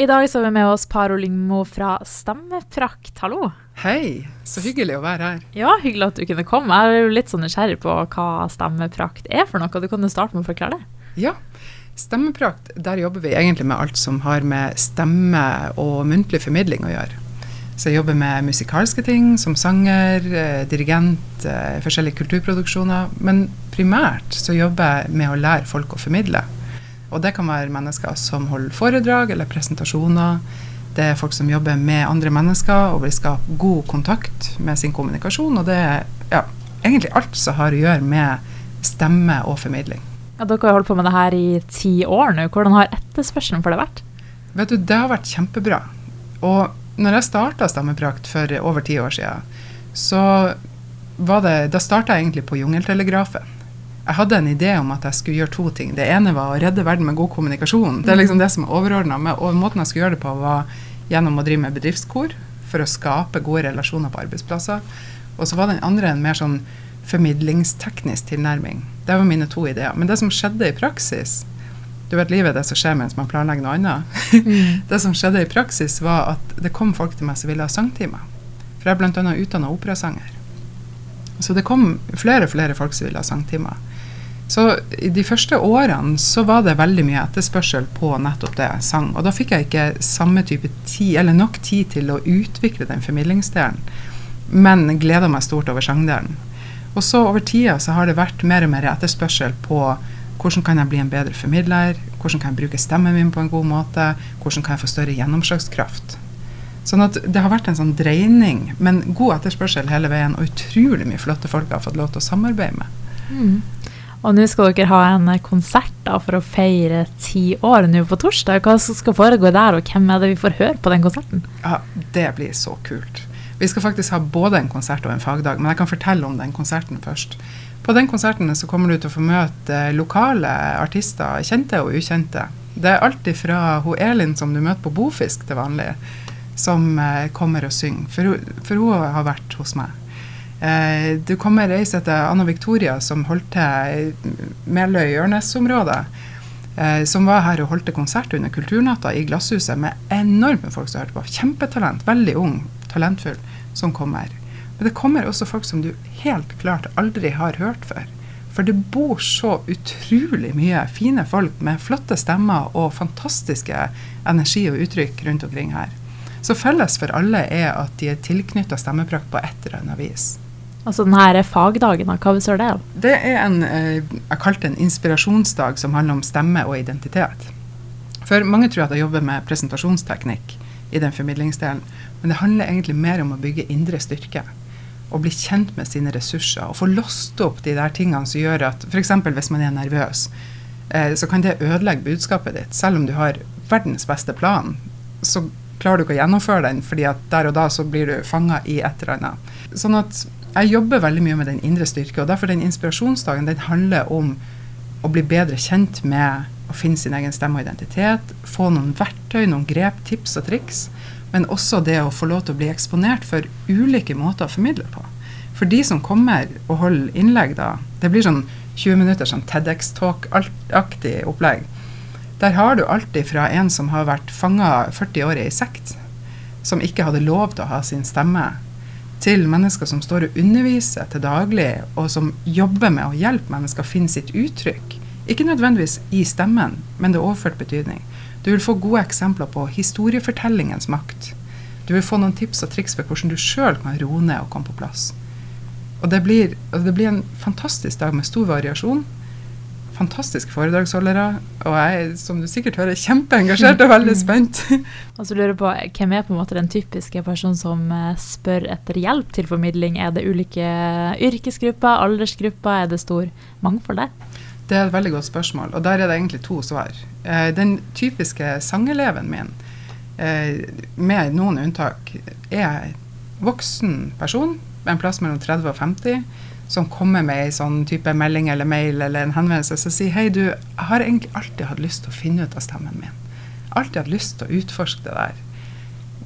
I dag så har vi med oss Paro Lyngmo fra Stemmeprakt. Hallo. Hei, så hyggelig å være her. Ja, hyggelig at du kunne komme. Jeg er jo litt sånn nysgjerrig på hva Stemmeprakt er for noe. Du kan jo starte med å forklare det. Ja, Stemmeprakt, der jobber vi egentlig med alt som har med stemme og muntlig formidling å gjøre. Så jeg jobber med musikalske ting, som sanger, eh, dirigent, eh, forskjellige kulturproduksjoner. Men primært så jobber jeg med å lære folk å formidle. Og det kan være mennesker som holder foredrag eller presentasjoner. Det er folk som jobber med andre mennesker og vil skape god kontakt med sin kommunikasjon. Og det er ja, egentlig alt som har å gjøre med stemme og formidling. Ja, dere har holdt på med det her i ti år nå. Hvordan har etterspørselen for det vært? Vet du, Det har vært kjempebra. Og når jeg starta Stemmeprakt for over ti år siden, så var det, da starta jeg egentlig på Jungeltelegrafen jeg hadde en idé om at jeg skulle gjøre to ting. Det ene var å redde verden med god kommunikasjon. Det er liksom det som er overordna. Og måten jeg skulle gjøre det på, var gjennom å drive med bedriftskor for å skape gode relasjoner på arbeidsplasser. Og så var den andre en mer sånn formidlingsteknisk tilnærming. Det var mine to ideer. Men det som skjedde i praksis Du vet livet er det som skjer mens man planlegger noe annet. Mm. det som skjedde i praksis, var at det kom folk til meg som ville ha sangtimer. For jeg er bl.a. utdanna operasanger. Så det kom flere og flere folk som ville ha sangtimer. Så i de første årene så var det veldig mye etterspørsel på nettopp det, sang. Og da fikk jeg ikke samme type tid, eller nok tid til å utvikle den formidlingsdelen. Men gleda meg stort over sangdelen. Og så over tida så har det vært mer og mer etterspørsel på hvordan kan jeg bli en bedre formidler, hvordan kan jeg bruke stemmen min på en god måte, hvordan kan jeg få større gjennomslagskraft. Sånn at det har vært en sånn dreining, men god etterspørsel hele veien, og utrolig mye flotte folk har fått lov til å samarbeide med. Mm. Og nå skal dere ha en konsert da, for å feire ti år nå på torsdag. Hva skal foregå der, og hvem er det vi får høre på den konserten? Ja, Det blir så kult. Vi skal faktisk ha både en konsert og en fagdag, men jeg kan fortelle om den konserten først. På den konserten så kommer du til å få møte lokale artister, kjente og ukjente. Det er alltid fra hun Elin som du møter på Bofisk til vanlig, som eh, kommer og synger. For, for hun har vært hos meg. Eh, du kommer reise til Anna Victoria, som holdt til Meløy-Ørnes-området. Eh, som var her og holdt konsert under Kulturnatta i Glasshuset med enorme folk som hørte på. Kjempetalent. Veldig ung, talentfull, som kommer. Men det kommer også folk som du helt klart aldri har hørt før. For det bor så utrolig mye fine folk med flotte stemmer og fantastiske energi og uttrykk rundt omkring her. Så felles for alle er at de er tilknytta stemmeprakt på et eller annet vis. Altså denne fagdagen, hva består det av? Det er en eh, jeg kalte en inspirasjonsdag som handler om stemme og identitet. For mange tror at jeg jobber med presentasjonsteknikk i den formidlingsdelen, men det handler egentlig mer om å bygge indre styrke. Og bli kjent med sine ressurser og få låst opp de der tingene som gjør at f.eks. hvis man er nervøs, eh, så kan det ødelegge budskapet ditt. Selv om du har verdens beste plan, så klarer du ikke å gjennomføre den, fordi at der og da så blir du fanga i et eller annet. Sånn at jeg jobber veldig mye med den indre styrke, og derfor den inspirasjonsdagen den handler om å bli bedre kjent med å finne sin egen stemme og identitet, få noen verktøy, noen grep, tips og triks, men også det å få lov til å bli eksponert for ulike måter å formidle på. For de som kommer og holder innlegg da, det blir sånn 20 minutter sånn TEDX-talk-aktig opplegg. Der har du alltid fra en som har vært fanga 40 år i sekt, som ikke hadde lov til å ha sin stemme, til mennesker som står og underviser til daglig, og som jobber med å hjelpe mennesker å finne sitt uttrykk. Ikke nødvendigvis i stemmen, men det er overført betydning. Du vil få gode eksempler på historiefortellingens makt. Du vil få noen tips og triks for hvordan du sjøl kan roe ned og komme på plass. Og det blir, det blir en fantastisk dag med stor variasjon fantastiske foredragsholdere. Og jeg er, som du sikkert hører, kjempeengasjert og veldig spent. og så lurer jeg på, Hvem er på en måte den typiske personen som eh, spør etter hjelp til formidling? Er det ulike yrkesgrupper, aldersgrupper, er det stor mangfold der? Det er et veldig godt spørsmål, og der er det egentlig to svar. Eh, den typiske sangeleven min, eh, med noen unntak, er voksen person, en plass mellom 30 og 50 som kommer med ei sånn type melding eller mail eller en henvendelse som sier hei, du, jeg har egentlig alltid hatt lyst til å finne ut av stemmen min. Alltid hatt lyst til å utforske det der.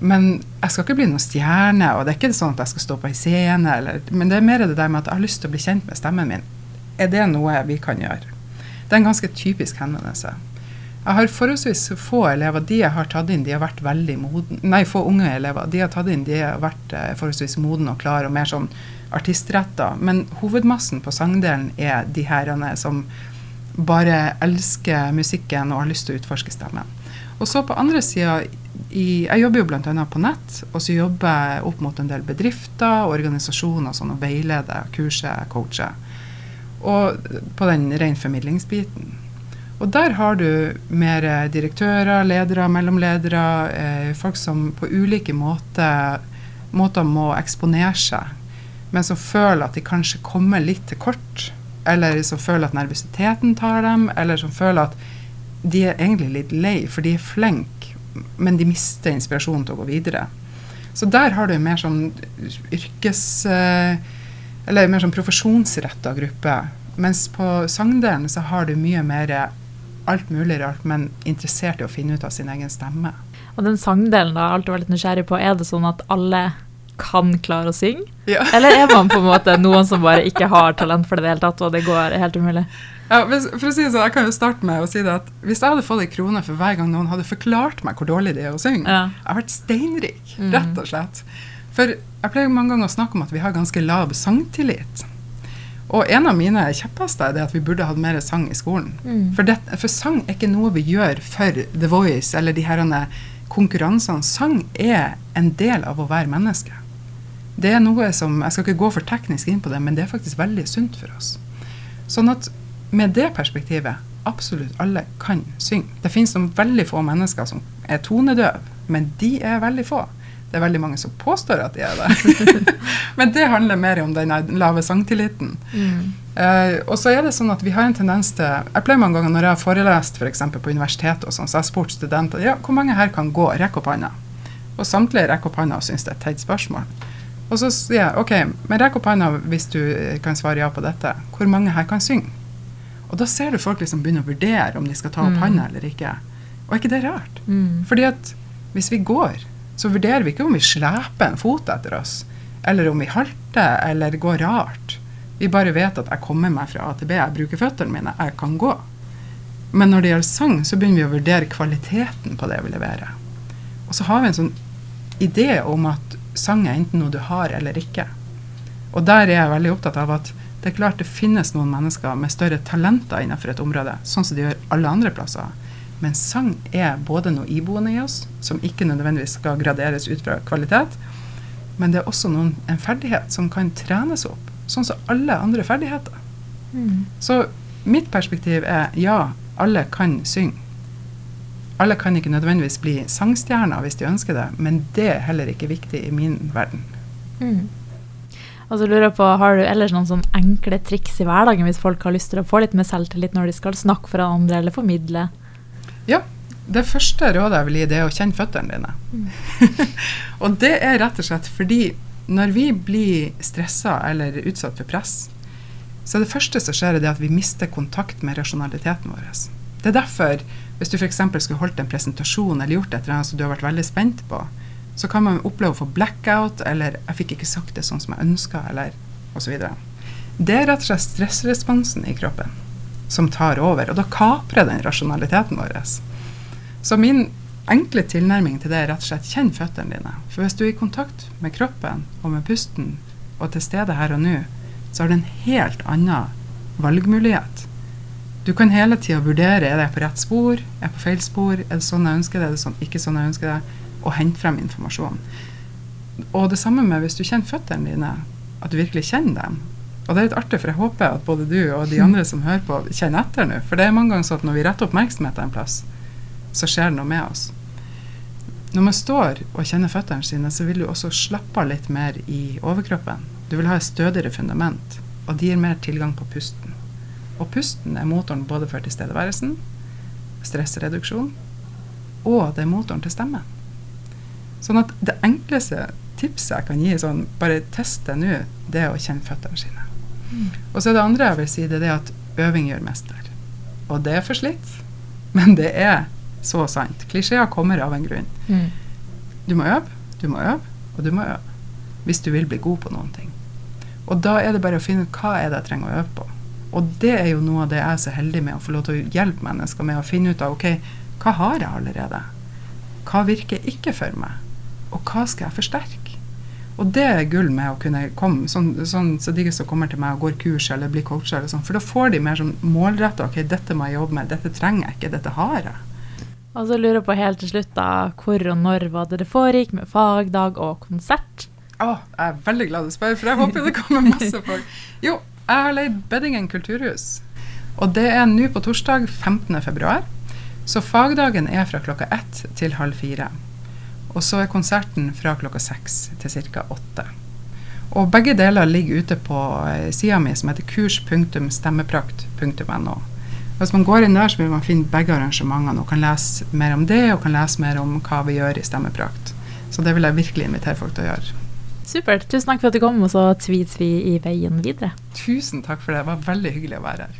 Men jeg skal ikke bli noen stjerne, og det er ikke sånn at jeg skal stå på ei scene, eller, men det er mer det der med at jeg har lyst til å bli kjent med stemmen min. Er det noe vi kan gjøre? Det er en ganske typisk henvendelse. Jeg har forholdsvis få elever. De jeg har tatt inn, de har vært veldig moden. Nei, få unge elever. De jeg har tatt inn, de har vært eh, forholdsvis modne og klare og mer sånn artistretta. Men hovedmassen på sangdelen er de herrene som bare elsker musikken og har lyst til å utforske stemmen. Og så på andre sida Jeg jobber jo bl.a. på nett, og så jobber jeg opp mot en del bedrifter og organisasjoner sånn, og veileder, kurser, coacher. Og på den ren formidlingsbiten. Og der har du mer direktører, ledere, mellomledere, eh, folk som på ulike måter, måter må eksponere seg, men som føler at de kanskje kommer litt til kort. Eller som føler at nervøsiteten tar dem, eller som føler at de er egentlig litt lei, for de er flinke, men de mister inspirasjonen til å gå videre. Så der har du en mer sånn yrkes... Eller mer sånn profesjonsretta gruppe. Mens på sangdelen så har du mye mer alt mulig rart, men interessert i å finne ut av sin egen stemme. Og den sangdelen da, alt du var litt nysgjerrig på, er det sånn at alle kan klare å synge? Ja. Eller er man på en måte noen som bare ikke har talent for det i det hele tatt, og det går helt umulig? Ja, for å si det sånn, Jeg kan jo starte med å si det at hvis jeg hadde fått ei krone for hver gang noen hadde forklart meg hvor dårlig det er å synge, Ja. jeg hadde vært steinrik, Mm. rett og slett. For jeg pleier mange ganger å snakke om at vi har ganske lav sangtillit. Og en av mine kjepphester er det at vi burde hatt mer sang i skolen. Mm. For, det, for sang er ikke noe vi gjør for The Voice eller de herrene konkurransene. Sang er en del av å være menneske. Det er noe som, Jeg skal ikke gå for teknisk inn på det, men det er faktisk veldig sunt for oss. Sånn at med det perspektivet absolutt alle kan synge. Det finnes noen veldig få mennesker som er tonedøve, men de er veldig få. Det er veldig mange som påstår at de er det. men det handler mer om den lave sangtilliten. Mm. Uh, og så er det sånn at vi har en tendens til Jeg pleier mange ganger når jeg har forelest for eksempel på universitetet, og sånn, så har jeg spurt studenter ja, hvor mange her kan gå. Rekk opp hånda. Og samtlige rekker opp hånda og syns det er et teit spørsmål. Og så sier jeg OK, men rekk opp hånda hvis du eh, kan svare ja på dette. Hvor mange her kan synge? Og da ser du folk liksom begynne å vurdere om de skal ta opp Mm. hånda eller ikke. Og er ikke det rart? Mm. Fordi at hvis vi går, så vurderer vi ikke om vi sleper en fot etter oss, eller om vi halter eller går rart. Vi bare vet at jeg kommer meg fra A til B, jeg bruker føttene mine, jeg kan gå. Men når det gjelder sang, så begynner vi å vurdere kvaliteten på det vi leverer. Og så har vi en sånn idé om at sang er enten noe du har eller ikke. Og der er jeg veldig opptatt av at det er klart det finnes noen mennesker med større talenter innenfor et område, sånn som de gjør alle andre plasser. Men sang er både noe iboende i oss, som ikke nødvendigvis skal graderes ut fra kvalitet, men det er også noen, en ferdighet som kan trenes opp, sånn som alle andre ferdigheter. Mm. Så mitt perspektiv er ja, alle kan synge. Alle kan ikke nødvendigvis bli sangstjerner hvis de ønsker det, men det er heller ikke viktig i min verden. Mm. Og så lurer jeg på, Har du ellers noen sånn enkle triks i hverdagen hvis folk har lyst til å få litt mer selvtillit når de skal snakke for andre eller formidle? Ja, det første rådet jeg vil gi, det er å kjenne føttene dine. og det er rett og slett fordi når vi blir stressa eller utsatt for press, så er det første som skjer, det at vi mister kontakt med rasjonaliteten vår. Det er derfor, hvis du f.eks. skulle holdt en presentasjon eller gjort et eller annet som du har vært veldig spent på, så kan man oppleve å få blackout, eller 'jeg fikk ikke sagt det sånn som jeg ønska', eller osv. Det er rett og slett stressresponsen i kroppen som tar over, og da kaprer den rasjonaliteten vår. Så min enkle tilnærming til det er rett og slett kjenn føttene dine. For hvis du er i kontakt med kroppen og med pusten og til stede her og nå, så har du en helt annen valgmulighet. Du kan hele tida vurdere er jeg på rett spor, er jeg på feil spor, er det sånn jeg ønsker det, er det sånn, ikke sånn jeg ønsker det, og hente frem informasjon. Og det samme med hvis du kjenner føttene dine, at du virkelig kjenner dem. Og det er litt artig, for jeg håper at både du og de andre som hører på, kjenner etter nå. For det er mange ganger sånn at når vi retter oppmerksomheten en plass, så skjer det noe med oss. Når man står og kjenner føttene sine, så vil du også slappe av litt mer i overkroppen. Du vil ha et stødigere fundament, og det gir mer tilgang på pusten. Og pusten er motoren både for tilstedeværelsen, stressreduksjon, og det er motoren til stemmen. Sånn at det enkleste tipset jeg kan gi, sånn bare test det nå, det er å kjenne føttene sine. Og så er det andre jeg vil si, det er at øving gjør mester. Og det er for slitt, men det er så sant. Klisjeer kommer av en grunn. Mm. Du må øve, du må øve, og du må øve. Hvis du vil bli god på noen ting. Og da er det bare å finne ut hva er det jeg trenger å øve på. Og det er jo noe av det jeg er så heldig med, å få lov til å hjelpe mennesker med å finne ut av ok, hva har jeg allerede? Hva virker ikke for meg? Og hva skal jeg forsterke? Og det er gull med å kunne komme, sånn, sånn så de som kommer til meg og går kurs eller blir coacher, eller sånn, for da får de mer sånn målretta ok, dette må jeg jobbe med, dette trenger jeg ikke, dette har jeg. Og så lurer jeg på helt til slutt, da, hvor og når var det det foregikk med fagdag og konsert? Å, jeg er veldig glad du spør, for jeg håper det kommer masse folk. Jo, jeg har leid Beddingen kulturhus. Og det er nå på torsdag 15. februar. Så fagdagen er fra klokka ett til halv fire. Og så er konserten fra klokka seks til ca. åtte. Og begge deler ligger ute på eh, sida mi som heter kurs.stemmeprakt.no. Hvis man går inn der, så vil man finne begge arrangementene og kan lese mer om det, og kan lese mer om hva vi gjør i Stemmeprakt. Så det vil jeg virkelig invitere folk til å gjøre. Supert. Tusen takk for at du kom, og så tvi-tvi i veien videre. Tusen takk for det. Det var veldig hyggelig å være her.